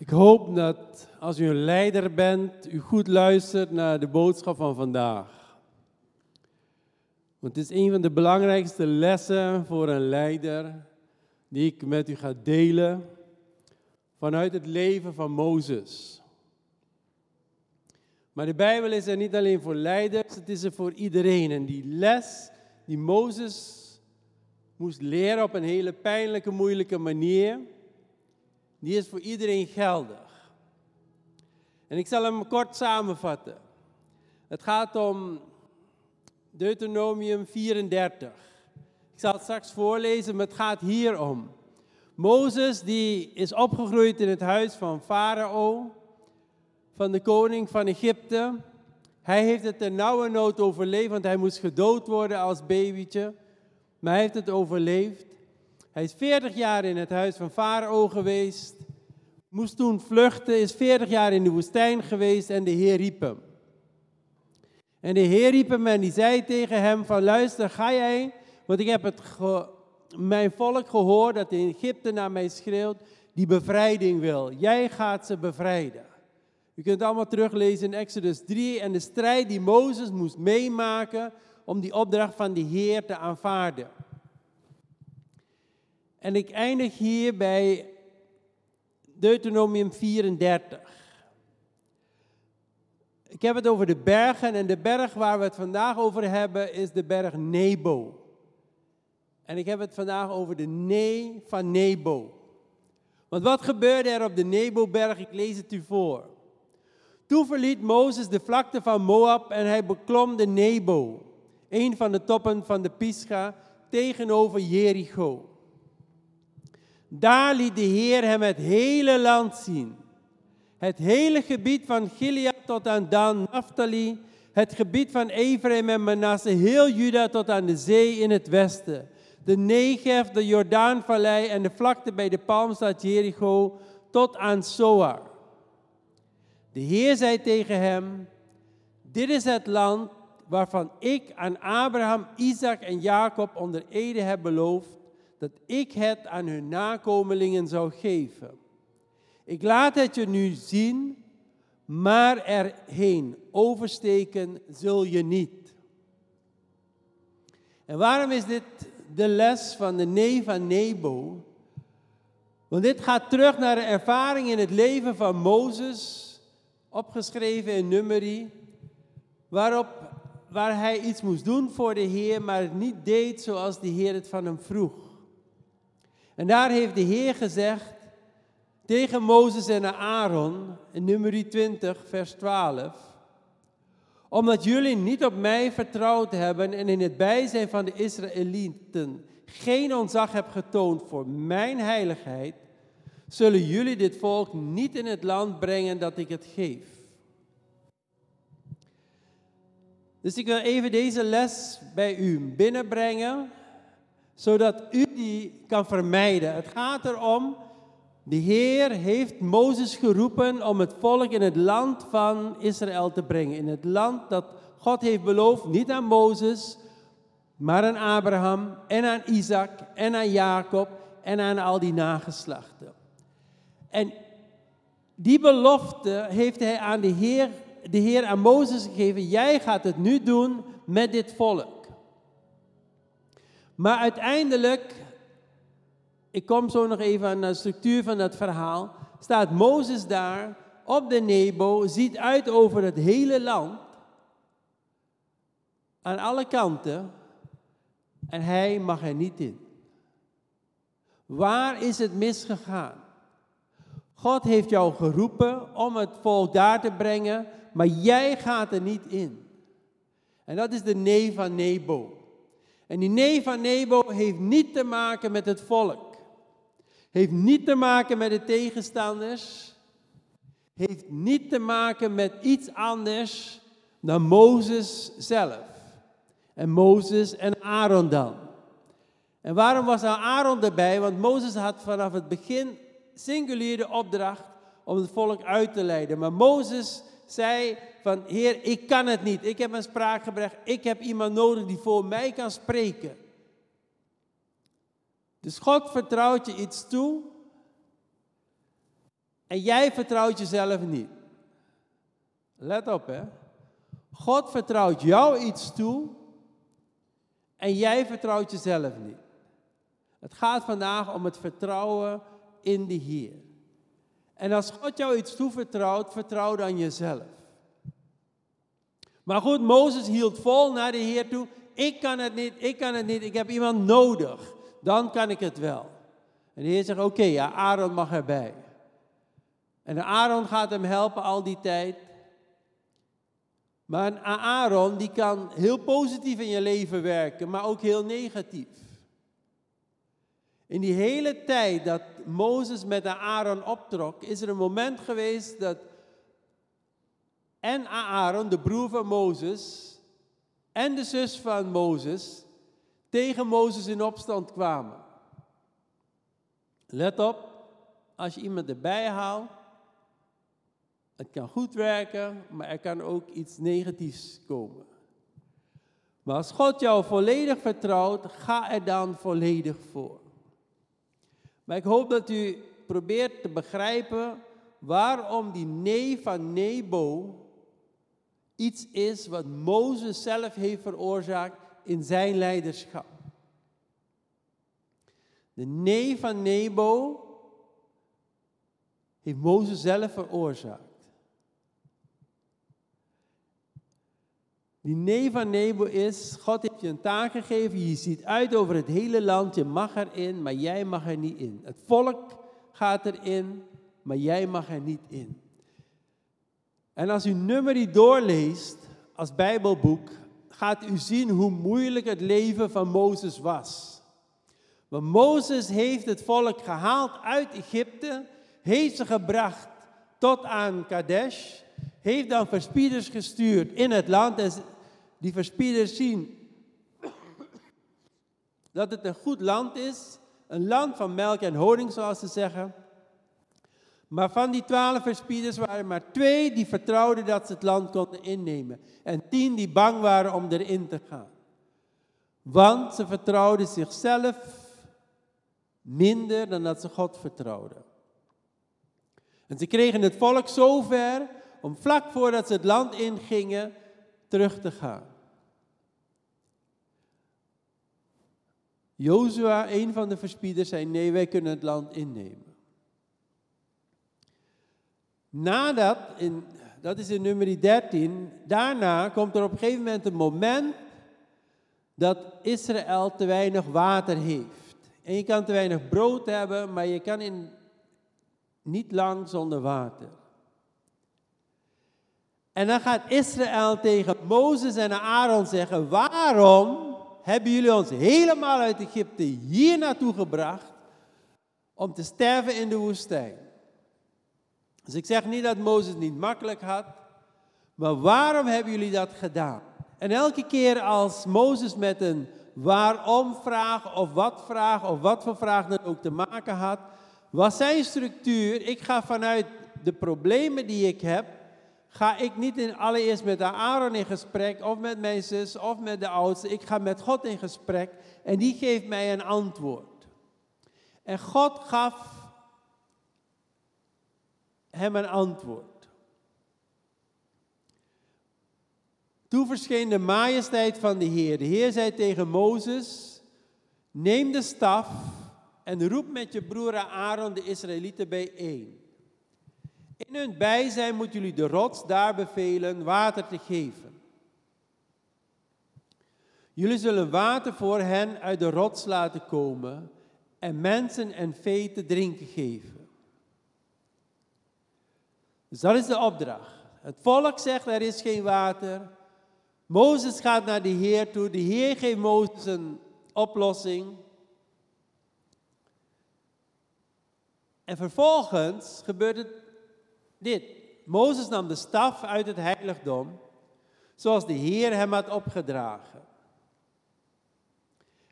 Ik hoop dat als u een leider bent, u goed luistert naar de boodschap van vandaag. Want het is een van de belangrijkste lessen voor een leider die ik met u ga delen vanuit het leven van Mozes. Maar de Bijbel is er niet alleen voor leiders, het is er voor iedereen. En die les die Mozes moest leren op een hele pijnlijke, moeilijke manier, die is voor iedereen geldig. En ik zal hem kort samenvatten. Het gaat om Deuteronomium 34. Ik zal het straks voorlezen, maar het gaat hier om. Mozes die is opgegroeid in het huis van Farao, van de koning van Egypte. Hij heeft het ter nauwe nood overleefd, want hij moest gedood worden als babytje. Maar hij heeft het overleefd. Hij is 40 jaar in het huis van Farao geweest. Moest toen vluchten, is 40 jaar in de woestijn geweest en de Heer riep hem. En de Heer riep hem en die zei tegen hem van luister, ga jij, want ik heb het mijn volk gehoord dat in Egypte naar mij schreeuwt, die bevrijding wil. Jij gaat ze bevrijden. U kunt allemaal teruglezen in Exodus 3 en de strijd die Mozes moest meemaken om die opdracht van de Heer te aanvaarden. En ik eindig hier bij Deuteronomium 34. Ik heb het over de bergen en de berg waar we het vandaag over hebben is de berg Nebo. En ik heb het vandaag over de Nee van Nebo. Want wat gebeurde er op de Nebo-berg? Ik lees het u voor. Toen verliet Mozes de vlakte van Moab en hij beklom de Nebo, een van de toppen van de Pisga, tegenover Jericho. Daar liet de Heer hem het hele land zien. Het hele gebied van Gilead tot aan Dan, Naphtali, het gebied van Ephraim en Manasse, heel Juda tot aan de zee in het westen. De Negev, de Jordaanvallei en de vlakte bij de palmstad Jericho tot aan Zoar. De Heer zei tegen hem, dit is het land waarvan ik aan Abraham, Isaac en Jacob onder Ede heb beloofd dat ik het aan hun nakomelingen zou geven. Ik laat het je nu zien, maar erheen oversteken zul je niet. En waarom is dit de les van de nee van Nebo? Want dit gaat terug naar de ervaring in het leven van Mozes, opgeschreven in Numeri, waarop, waar hij iets moest doen voor de Heer, maar het niet deed zoals de Heer het van hem vroeg. En daar heeft de Heer gezegd tegen Mozes en Aaron in nummer 20, vers 12. Omdat jullie niet op mij vertrouwd hebben en in het bijzijn van de Israëlieten geen ontzag hebben getoond voor mijn heiligheid, zullen jullie dit volk niet in het land brengen dat ik het geef. Dus ik wil even deze les bij u binnenbrengen zodat u die kan vermijden. Het gaat erom, de Heer heeft Mozes geroepen om het volk in het land van Israël te brengen. In het land dat God heeft beloofd, niet aan Mozes, maar aan Abraham en aan Isaac en aan Jacob en aan al die nageslachten. En die belofte heeft hij aan de Heer, de Heer aan Mozes gegeven. Jij gaat het nu doen met dit volk. Maar uiteindelijk, ik kom zo nog even aan de structuur van dat verhaal, staat Mozes daar op de Nebo, ziet uit over het hele land, aan alle kanten, en hij mag er niet in. Waar is het misgegaan? God heeft jou geroepen om het volk daar te brengen, maar jij gaat er niet in. En dat is de nee van Nebo. En die nee van Nebo heeft niet te maken met het volk. Heeft niet te maken met de tegenstanders. Heeft niet te maken met iets anders dan Mozes zelf. En Mozes en Aaron dan. En waarom was Aaron erbij? Want Mozes had vanaf het begin singulier de opdracht om het volk uit te leiden. Maar Mozes zei van, Heer, ik kan het niet. Ik heb een spraakgebrek. Ik heb iemand nodig die voor mij kan spreken. Dus God vertrouwt je iets toe. En jij vertrouwt jezelf niet. Let op, hè. God vertrouwt jou iets toe en jij vertrouwt jezelf niet. Het gaat vandaag om het vertrouwen in de Heer. En als God jou iets toevertrouwt, vertrouw dan jezelf. Maar goed, Mozes hield vol naar de Heer toe. Ik kan het niet, ik kan het niet, ik heb iemand nodig. Dan kan ik het wel. En de Heer zegt, oké, ja, Aaron mag erbij. En Aaron gaat hem helpen al die tijd. Maar Aaron die kan heel positief in je leven werken, maar ook heel negatief. In die hele tijd dat Mozes met Aaron optrok, is er een moment geweest dat en Aaron, de broer van Mozes, en de zus van Mozes tegen Mozes in opstand kwamen. Let op, als je iemand erbij haalt, het kan goed werken, maar er kan ook iets negatiefs komen. Maar als God jou volledig vertrouwt, ga er dan volledig voor. Maar ik hoop dat u probeert te begrijpen waarom die nee van Nebo iets is wat Mozes zelf heeft veroorzaakt in zijn leiderschap. De nee van Nebo heeft Mozes zelf veroorzaakt. Die nee van Nebo is, God heeft je een taak gegeven, je ziet uit over het hele land, je mag erin, maar jij mag er niet in. Het volk gaat erin, maar jij mag er niet in. En als u nummer doorleest als Bijbelboek, gaat u zien hoe moeilijk het leven van Mozes was. Want Mozes heeft het volk gehaald uit Egypte, heeft ze gebracht tot aan Kadesh, heeft dan verspieders gestuurd in het land en die verspieders zien dat het een goed land is, een land van melk en honing zoals ze zeggen. Maar van die twaalf verspieders waren maar twee die vertrouwden dat ze het land konden innemen. En tien die bang waren om erin te gaan. Want ze vertrouwden zichzelf minder dan dat ze God vertrouwden. En ze kregen het volk zo ver om vlak voordat ze het land ingingen terug te gaan. Jozua, een van de verspieders, zei: Nee, wij kunnen het land innemen. Nadat, in, dat is in nummer 13, daarna komt er op een gegeven moment een moment dat Israël te weinig water heeft. En je kan te weinig brood hebben, maar je kan in, niet lang zonder water. En dan gaat Israël tegen Mozes en Aaron zeggen: Waarom hebben jullie ons helemaal uit Egypte hier naartoe gebracht om te sterven in de woestijn? Dus ik zeg niet dat Mozes niet makkelijk had, maar waarom hebben jullie dat gedaan? En elke keer als Mozes met een waarom vraag of wat vraag of wat voor vraag dan ook te maken had, was zijn structuur, ik ga vanuit de problemen die ik heb, ga ik niet in allereerst met Aaron in gesprek of met mijn zus of met de oudste. Ik ga met God in gesprek en die geeft mij een antwoord. En God gaf hem een antwoord. Toen verscheen de majesteit van de Heer. De Heer zei tegen Mozes, neem de staf en roep met je broer Aaron de Israëlieten bijeen. In hun bijzijn moeten jullie de rots daar bevelen water te geven. Jullie zullen water voor hen uit de rots laten komen en mensen en vee te drinken geven. Dus dat is de opdracht. Het volk zegt er is geen water. Mozes gaat naar de Heer toe. De Heer geeft Mozes een oplossing. En vervolgens gebeurt het dit. Mozes nam de staf uit het heiligdom, zoals de Heer hem had opgedragen.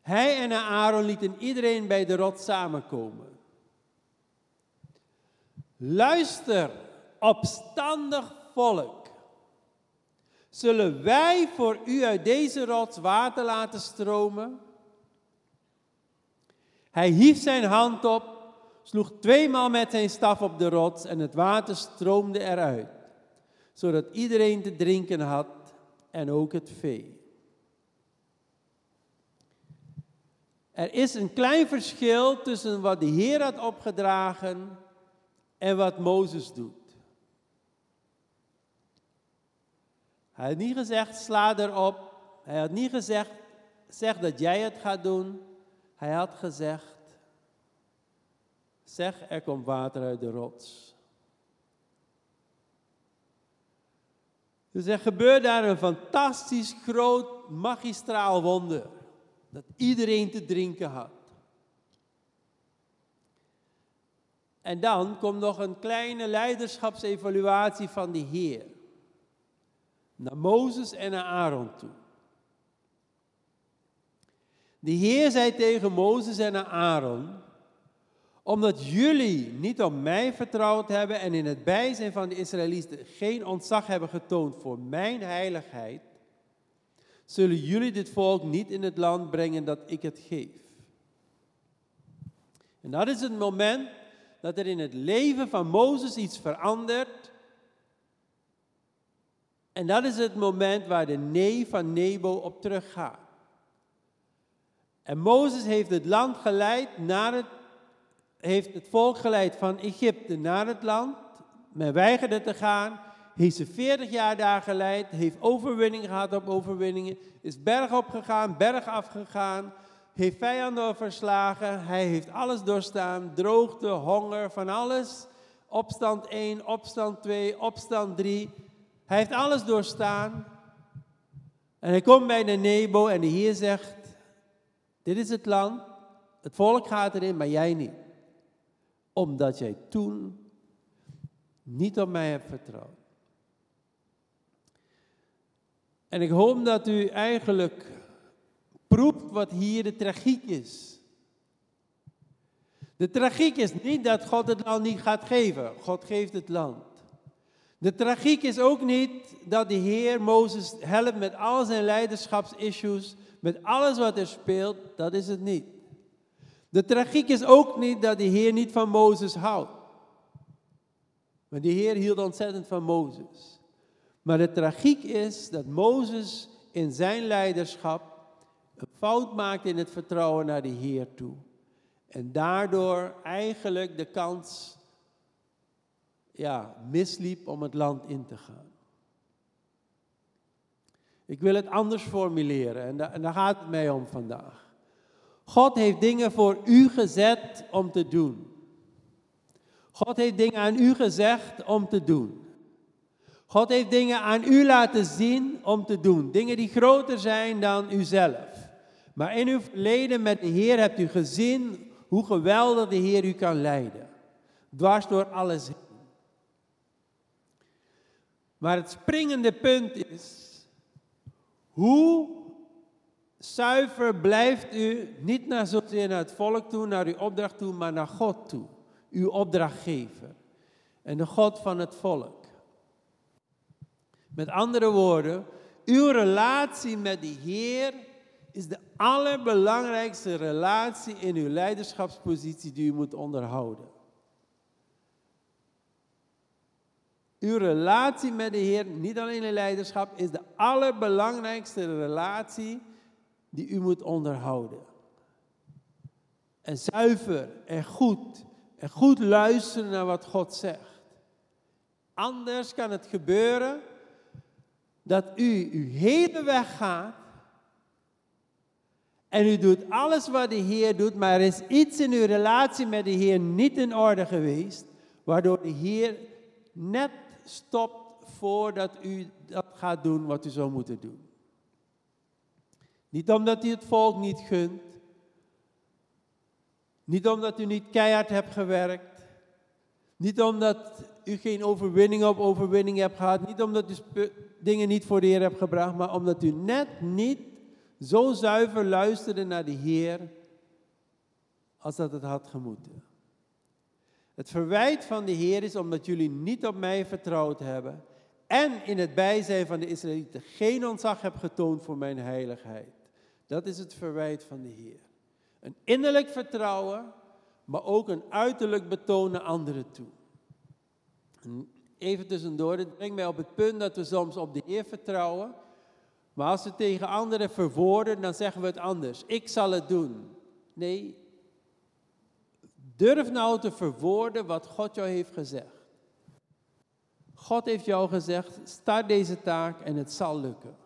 Hij en Aaron lieten iedereen bij de rot samenkomen. Luister, opstandig volk. Zullen wij voor u uit deze rots water laten stromen? Hij hief zijn hand op, sloeg tweemaal met zijn staf op de rots en het water stroomde eruit, zodat iedereen te drinken had en ook het vee. Er is een klein verschil tussen wat de Heer had opgedragen en wat Mozes doet. Hij had niet gezegd, sla erop. Hij had niet gezegd, zeg dat jij het gaat doen. Hij had gezegd, zeg er komt water uit de rots. Dus er gebeurt daar een fantastisch groot magistraal wonder. Dat iedereen te drinken had. En dan komt nog een kleine leiderschapsevaluatie van de Heer. Naar Mozes en naar Aaron toe. De Heer zei tegen Mozes en Aaron, omdat jullie niet op mij vertrouwd hebben en in het bijzijn van de Israëlieten geen ontzag hebben getoond voor mijn heiligheid, zullen jullie dit volk niet in het land brengen dat ik het geef. En dat is het moment dat er in het leven van Mozes iets verandert. En dat is het moment waar de nee van Nebo op teruggaat. En Mozes heeft het land geleid naar het, heeft het volk geleid van Egypte naar het land. Men weigerde te gaan, heeft ze 40 jaar daar geleid, heeft overwinning gehad op overwinningen, is berg op gegaan, berg afgegaan, heeft vijanden verslagen, hij heeft alles doorstaan, droogte, honger, van alles. Opstand 1, opstand 2, opstand 3. Hij heeft alles doorstaan. En hij komt bij de Nebo en de Heer zegt, dit is het land, het volk gaat erin, maar jij niet. Omdat jij toen niet op mij hebt vertrouwd. En ik hoop dat u eigenlijk proeft wat hier de tragiek is. De tragiek is niet dat God het land niet gaat geven. God geeft het land. De tragiek is ook niet dat de Heer Mozes helpt met al zijn leiderschapsissues, met alles wat er speelt. Dat is het niet. De tragiek is ook niet dat de Heer niet van Mozes houdt. Maar de Heer hield ontzettend van Mozes. Maar de tragiek is dat Mozes in zijn leiderschap een fout maakt in het vertrouwen naar de Heer toe. En daardoor eigenlijk de kans ja, misliep om het land in te gaan. Ik wil het anders formuleren en, daar gaat het mij om vandaag. God heeft dingen voor u gezet om te doen. God heeft dingen aan u gezegd om te doen. God heeft dingen aan u laten zien om te doen. Dingen die groter zijn dan uzelf. Maar in uw verleden met de Heer hebt u gezien hoe geweldig de Heer u kan leiden. Dwars door alles heen. Maar het springende punt is, hoe zuiver blijft u niet naar zozeer naar het volk toe, naar uw opdracht toe, maar naar God toe, uw opdrachtgever en de God van het volk. Met andere woorden, uw relatie met de Heer is de allerbelangrijkste relatie in uw leiderschapspositie die u moet onderhouden. Uw relatie met de Heer, niet alleen in leiderschap, is de allerbelangrijkste relatie die u moet onderhouden. En zuiver en goed en goed luisteren naar wat God zegt. Anders kan het gebeuren dat u uw hele weg gaat en u doet alles wat de Heer doet, maar er is iets in uw relatie met de Heer niet in orde geweest, waardoor de Heer net stopt voordat u dat gaat doen wat u zou moeten doen. Niet omdat u het volk niet gunt, niet omdat u niet keihard hebt gewerkt, niet omdat u geen overwinning op overwinning hebt gehad, niet omdat u dingen niet voor de Heer hebt gebracht, maar omdat u net niet zo zuiver luisterde naar de Heer als dat het had gemoeten. Het verwijt van de Heer is omdat jullie niet op mij vertrouwd hebben en in het bijzijn van de Israëlieten geen ontzag hebben getoond voor mijn heiligheid. Dat is het verwijt van de Heer. Een innerlijk vertrouwen maar ook een uiterlijk betoon naar anderen toe. even tussendoor, dit brengt mij op het punt dat we soms op de Heer vertrouwen, maar als we tegen anderen verwoorden, dan zeggen we het anders. Ik zal het doen. Nee, durf nou te verwoorden wat God jou heeft gezegd. God heeft jou gezegd, start deze taak en het zal lukken.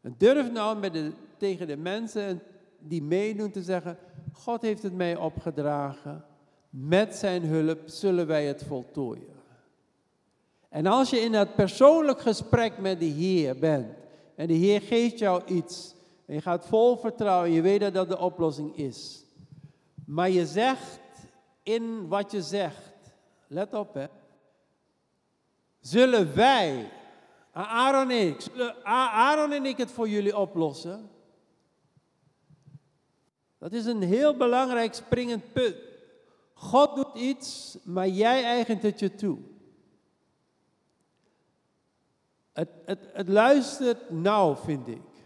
En durf nou met de, tegen de mensen die meedoen te zeggen, God heeft het mij opgedragen. Met zijn hulp zullen wij het voltooien. En als je in dat persoonlijk gesprek met de Heer bent en de Heer geeft jou iets en je gaat vol vertrouwen, je weet dat dat de oplossing is. Maar je zegt in wat je zegt, let op hè, zullen wij, Aaron en ik, zullen Aaron en ik het voor jullie oplossen? Dat is een heel belangrijk springend punt. God doet iets, maar jij eigent het je toe. Het, het, het luistert nauw, vind ik.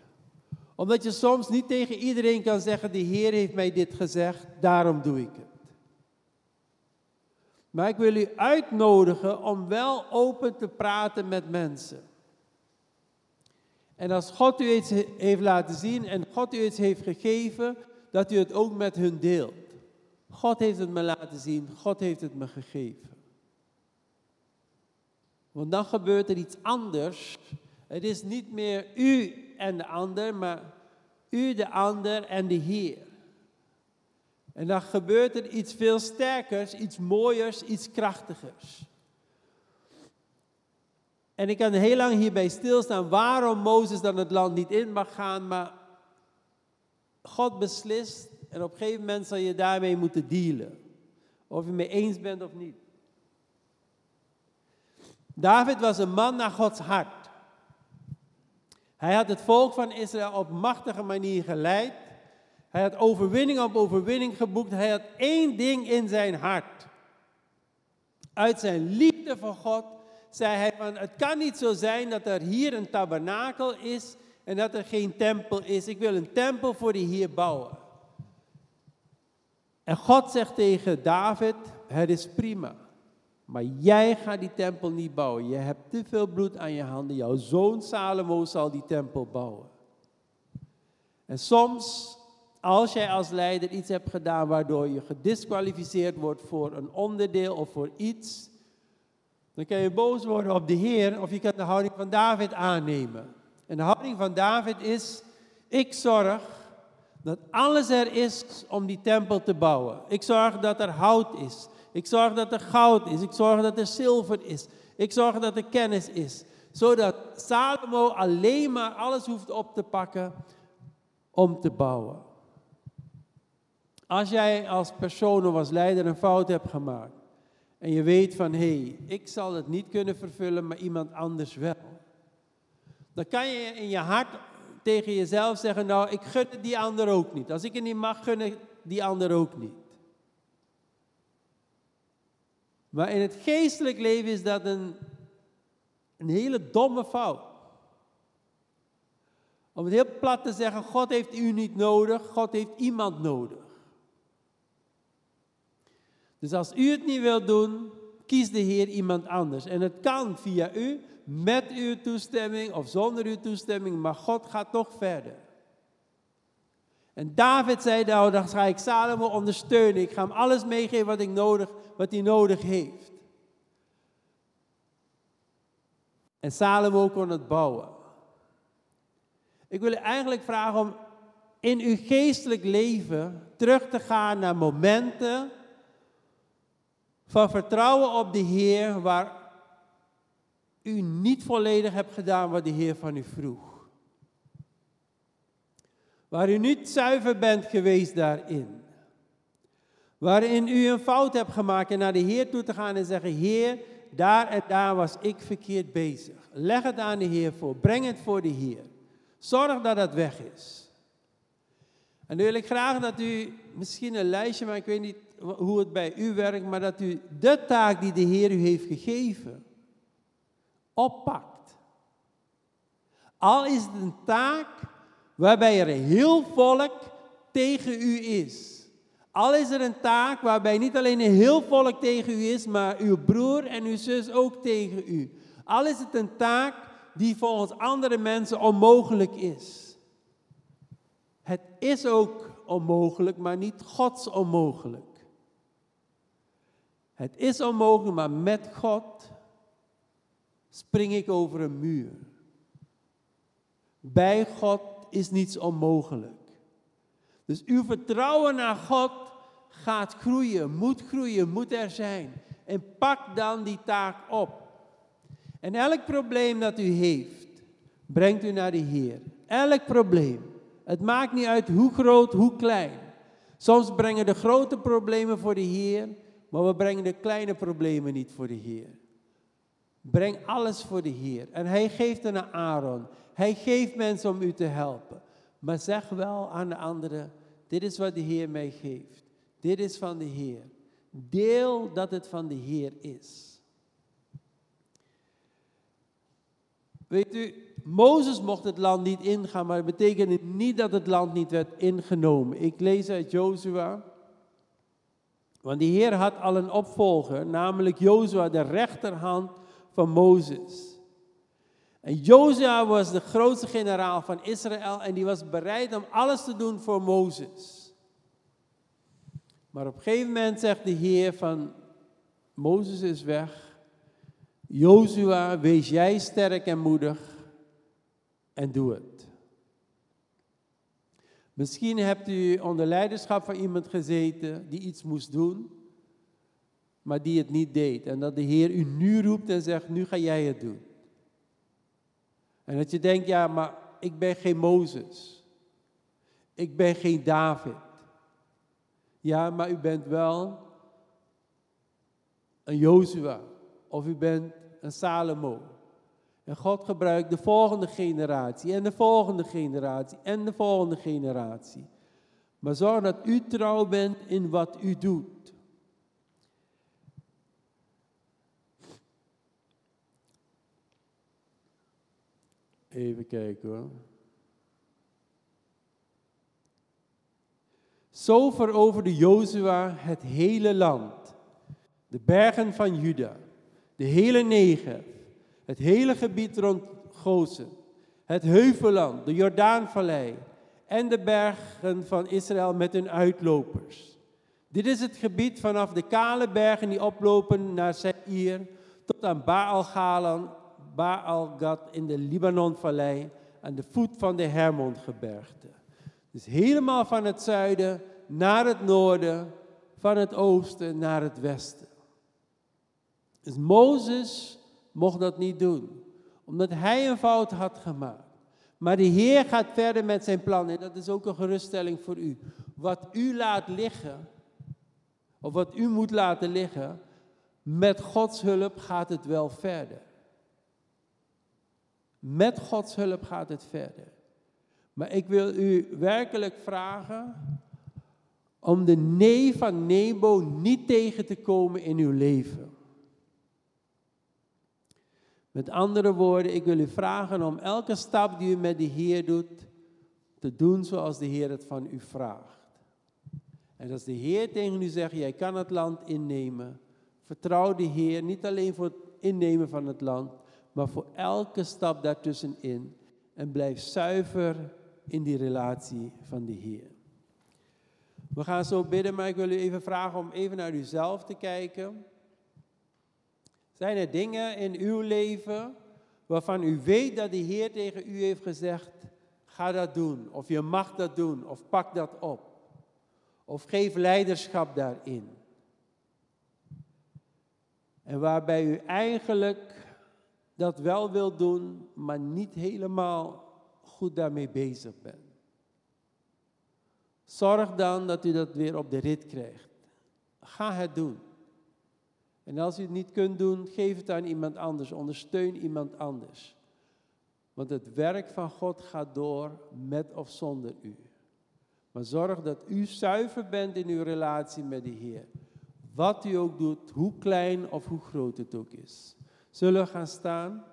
Omdat je soms niet tegen iedereen kan zeggen, de Heer heeft mij dit gezegd, daarom doe ik het. Maar ik wil u uitnodigen om wel open te praten met mensen. En als God u iets heeft laten zien en God u iets heeft gegeven, dat u het ook met hun deelt. God heeft het me laten zien, God heeft het me gegeven. Want dan gebeurt er iets anders. Het is niet meer u en de ander, maar u, de ander en de Heer. En dan gebeurt er iets veel sterkers, iets mooiers, iets krachtigers. En ik kan heel lang hierbij stilstaan waarom Mozes dan het land niet in mag gaan, maar God beslist en op een gegeven moment zal je daarmee moeten dealen. Of je mee eens bent of niet. David was een man naar Gods hart. Hij had het volk van Israël op machtige manier geleid. Hij had overwinning op overwinning geboekt. Hij had één ding in zijn hart. Uit zijn liefde voor God zei hij van het kan niet zo zijn dat er hier een tabernakel is en dat er geen tempel is. Ik wil een tempel voor de Heer bouwen. En God zegt tegen David, het is prima. Maar jij gaat die tempel niet bouwen. Je hebt te veel bloed aan je handen. Jouw zoon Salomo zal die tempel bouwen. En soms, als jij als leider iets hebt gedaan waardoor je gedisqualificeerd wordt voor een onderdeel of voor iets, dan kan je boos worden op de Heer of je kan de houding van David aannemen. En de houding van David is, ik zorg dat alles er is om die tempel te bouwen. Ik zorg dat er hout is. Ik zorg dat er goud is. Ik zorg dat er zilver is. Ik zorg dat er kennis is. Zodat Salomo alleen maar alles hoeft op te pakken om te bouwen. Als jij als persoon of als leider een fout hebt gemaakt. En je weet van, hé, hey, ik zal het niet kunnen vervullen, maar iemand anders wel. Dan kan je in je hart tegen jezelf zeggen, nou, ik gun het die ander ook niet. Als ik het niet mag, gun ik die ander ook niet. Maar in het geestelijk leven is dat een, een hele domme fout. Om het heel plat te zeggen, God heeft u niet nodig, God heeft iemand nodig. Dus als u het niet wilt doen, kies de Heer iemand anders. En het kan via u, met uw toestemming of zonder uw toestemming, maar God gaat toch verder. En David zei nou, dan ga ik Salomo ondersteunen. Ik ga hem alles meegeven wat, nodig, wat hij nodig heeft. En Salomo kon het bouwen. Ik wil u eigenlijk vragen om in uw geestelijk leven terug te gaan naar momenten van vertrouwen op de Heer waar u niet volledig hebt gedaan wat de Heer van u vroeg. Waar u niet zuiver bent geweest daarin. Waarin u een fout hebt gemaakt en naar de Heer toe te gaan en zeggen, Heer, daar en daar was ik verkeerd bezig. Leg het aan de Heer voor, breng het voor de Heer. Zorg dat het weg is. En nu wil ik graag dat u misschien een lijstje, maar ik weet niet hoe het bij u werkt, maar dat u de taak die de Heer u heeft gegeven, oppakt. Al is het een taak waarbij er heel volk tegen u is. Al is er een taak waarbij niet alleen een heel volk tegen u is, maar uw broer en uw zus ook tegen u. Al is het een taak die volgens andere mensen onmogelijk is. Het is ook onmogelijk, maar niet Gods onmogelijk. Het is onmogelijk, maar met God spring ik over een muur. Bij God is niets onmogelijk. Dus uw vertrouwen naar God gaat groeien, moet groeien, moet er zijn. En pak dan die taak op. En elk probleem dat u heeft, brengt u naar de Heer. Elk probleem. Het maakt niet uit hoe groot, hoe klein. Soms brengen de grote problemen voor de Heer, maar we brengen de kleine problemen niet voor de Heer. Breng alles voor de Heer. En Hij geeft het naar Aaron. Hij geeft mensen om u te helpen. Maar zeg wel aan de anderen, dit is wat de Heer mij geeft. Dit is van de Heer. Deel dat het van de Heer is. Weet u, Mozes mocht het land niet ingaan, maar dat betekende niet dat het land niet werd ingenomen. Ik lees uit Jozua. Want de Heer had al een opvolger, namelijk Jozua, de rechterhand van Mozes. En Jozua was de grootste generaal van Israël en die was bereid om alles te doen voor Mozes. Maar op een gegeven moment zegt de Heer van, Mozes is weg, Jozua, wees jij sterk en moedig en doe het. Misschien hebt u onder leiderschap van iemand gezeten die iets moest doen, maar die het niet deed. En dat de Heer u nu roept en zegt, nu ga jij het doen. En dat je denkt, ja, maar ik ben geen Mozes. Ik ben geen David. Ja, maar u bent wel een Jozua. Of u bent een Salomo. En God gebruikt de volgende generatie en de volgende generatie en de volgende generatie. Maar zorg dat u trouw bent in wat u doet. Even kijken hoor. Zo veroverde Jozua het hele land, de bergen van Juda de hele Negev, het hele gebied rond Gozen, het heuvelland, de Jordaanvallei en de bergen van Israël met hun uitlopers. Dit is het gebied vanaf de kale bergen die oplopen naar Seir tot aan Baal-Galan, Baal-Gad in de Libanonvallei aan de voet van de Hermongebergte. Dus helemaal van het zuiden naar het noorden, van het oosten naar het westen. Dus Mozes mocht dat niet doen, omdat hij een fout had gemaakt. Maar de Heer gaat verder met zijn plan en dat is ook een geruststelling voor u. Wat u laat liggen, of wat u moet laten liggen, met Gods hulp gaat het wel verder. Met Gods hulp gaat het verder. Maar ik wil u werkelijk vragen om de nee van Nebo niet tegen te komen in uw leven. Met andere woorden, ik wil u vragen om elke stap die u met de Heer doet, te doen zoals de Heer het van u vraagt. En als de Heer tegen u zegt, jij kan het land innemen, vertrouw de Heer niet alleen voor het innemen van het land, maar voor elke stap daartussenin. En blijf zuiver in die relatie van de Heer. We gaan zo bidden, maar ik wil u even vragen om even naar uzelf te kijken. Zijn er dingen in uw leven waarvan u weet dat de Heer tegen u heeft gezegd, ga dat doen, of je mag dat doen, of pak dat op, of geef leiderschap daarin. En waarbij u eigenlijk dat wel wilt doen, maar niet helemaal goed daarmee bezig bent. Zorg dan dat u dat weer op de rit krijgt. Ga het doen. En als u het niet kunt doen, geef het aan iemand anders. Ondersteun iemand anders. Want het werk van God gaat door met of zonder u. Maar zorg dat u zuiver bent in uw relatie met de Heer. Wat u ook doet, hoe klein of hoe groot het ook is. Zullen we gaan staan?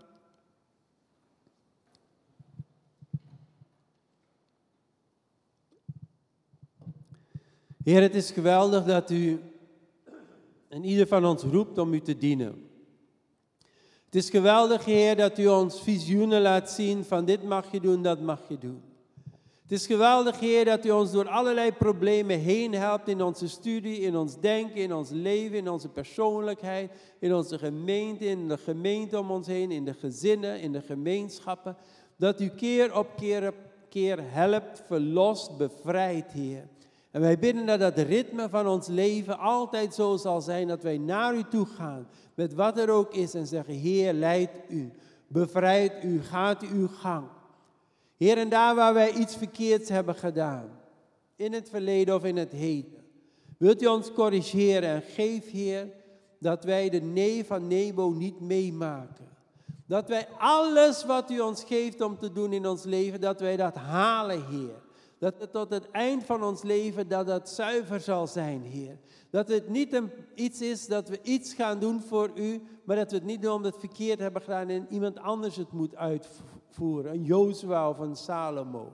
Heer, het is geweldig dat u en ieder van ons roept om u te dienen. Het is geweldig, Heer, dat u ons visioenen laat zien van dit mag je doen, dat mag je doen. Het is geweldig, Heer, dat u ons door allerlei problemen heen helpt in onze studie, in ons denken, in ons leven, in onze persoonlijkheid, in onze gemeente, in de gemeente om ons heen, in de gezinnen, in de gemeenschappen. Dat u keer op keer op keer helpt, verlost, bevrijdt, Heer. En wij bidden dat dat ritme van ons leven altijd zo zal zijn dat wij naar u toe gaan, met wat er ook is, en zeggen, Heer, leid u, bevrijd u, gaat uw gang. Heer, en daar waar wij iets verkeerds hebben gedaan, in het verleden of in het heden, wilt u ons corrigeren en geef, Heer, dat wij de nee van Nebo niet meemaken. Dat wij alles wat u ons geeft om te doen in ons leven, dat wij dat halen, Heer. Dat het tot het eind van ons leven, dat dat zuiver zal zijn, Heer. Dat het niet een, iets is dat we iets gaan doen voor u, maar dat we het niet doen omdat we het verkeerd hebben gedaan en iemand anders het moet uitvoeren. Een Jozua of een Salomo.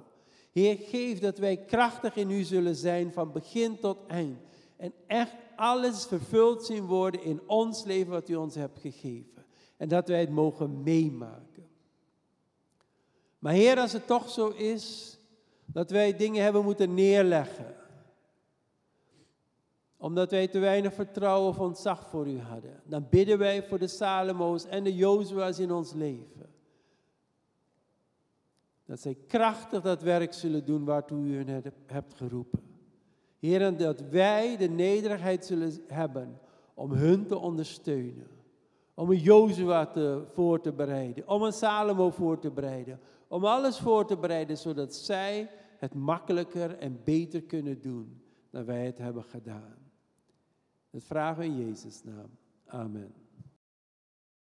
Heer, geef dat wij krachtig in u zullen zijn van begin tot eind. En echt alles vervuld zien worden in ons leven wat u ons hebt gegeven. En dat wij het mogen meemaken. Maar Heer, als het toch zo is, dat wij dingen hebben moeten neerleggen. Omdat wij te weinig vertrouwen of ontzag voor u hadden. Dan bidden wij voor de Salomo's en de Jozua's in ons leven. Dat zij krachtig dat werk zullen doen waartoe u hen hebt geroepen. Heer, en dat wij de nederigheid zullen hebben om hun te ondersteunen. Om een Jozua te, voor te bereiden. Om een Salomo voor te bereiden. Om alles voor te bereiden zodat zij het makkelijker en beter kunnen doen dan wij het hebben gedaan. Dat vragen we in Jezus' naam. Amen.